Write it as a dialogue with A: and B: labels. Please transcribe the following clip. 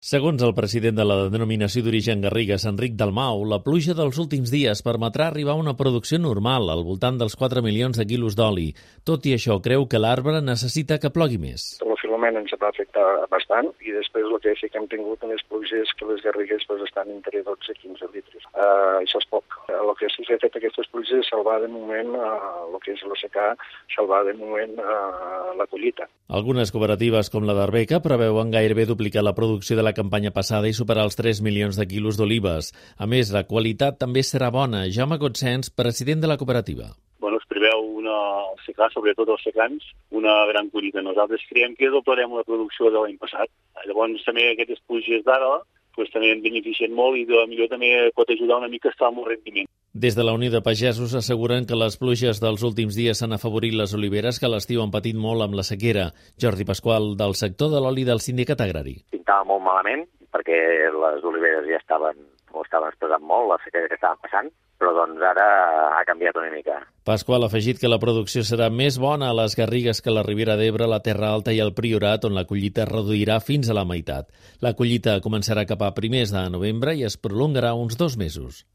A: Segons el president de la denominació d'origen Garrigues, Enric Dalmau, la pluja dels últims dies permetrà arribar a una producció normal, al voltant dels 4 milions de quilos d'oli. Tot i això, creu que l'arbre necessita que plogui més.
B: El filament ens va afectar bastant i després el que sí que hem tingut en les pluges que les Garrigues pues, estan entre 12 i 15 litres. Uh, això és poc. El que sí que ha fet aquestes pluges és salvar de moment uh, el que és l'OCK, salvar de moment uh, la collita.
A: Algunes cooperatives com la d'Arbeca preveuen gairebé duplicar la producció de la campanya passada i superar els 3 milions de quilos d'olives. A més, la qualitat també serà bona. Jaume Gotsens, president de la cooperativa.
C: Bueno, es preveu una, el secà, sobretot els secans, una gran collita. Nosaltres creiem que doblarem la producció de l'any passat. Llavors, també aquestes pluges d'ara pues, també en beneficien molt i de millor també pot ajudar una mica a estar amb el rendiment.
A: Des de la Unió de Pagesos asseguren que les pluges dels últims dies han afavorit les oliveres que l'estiu han patit molt amb la sequera. Jordi Pasqual, del sector de l'oli del sindicat agrari.
D: Pintava molt malament perquè les oliveres ja estaven, o estaven expressant molt la sequera que estaven passant, però doncs ara ha canviat una mica.
A: Pasqual ha afegit que la producció serà més bona a les Garrigues que a la Ribera d'Ebre, la Terra Alta i el Priorat, on la collita es reduirà fins a la meitat. La collita començarà cap a primers de novembre i es prolongarà uns dos mesos.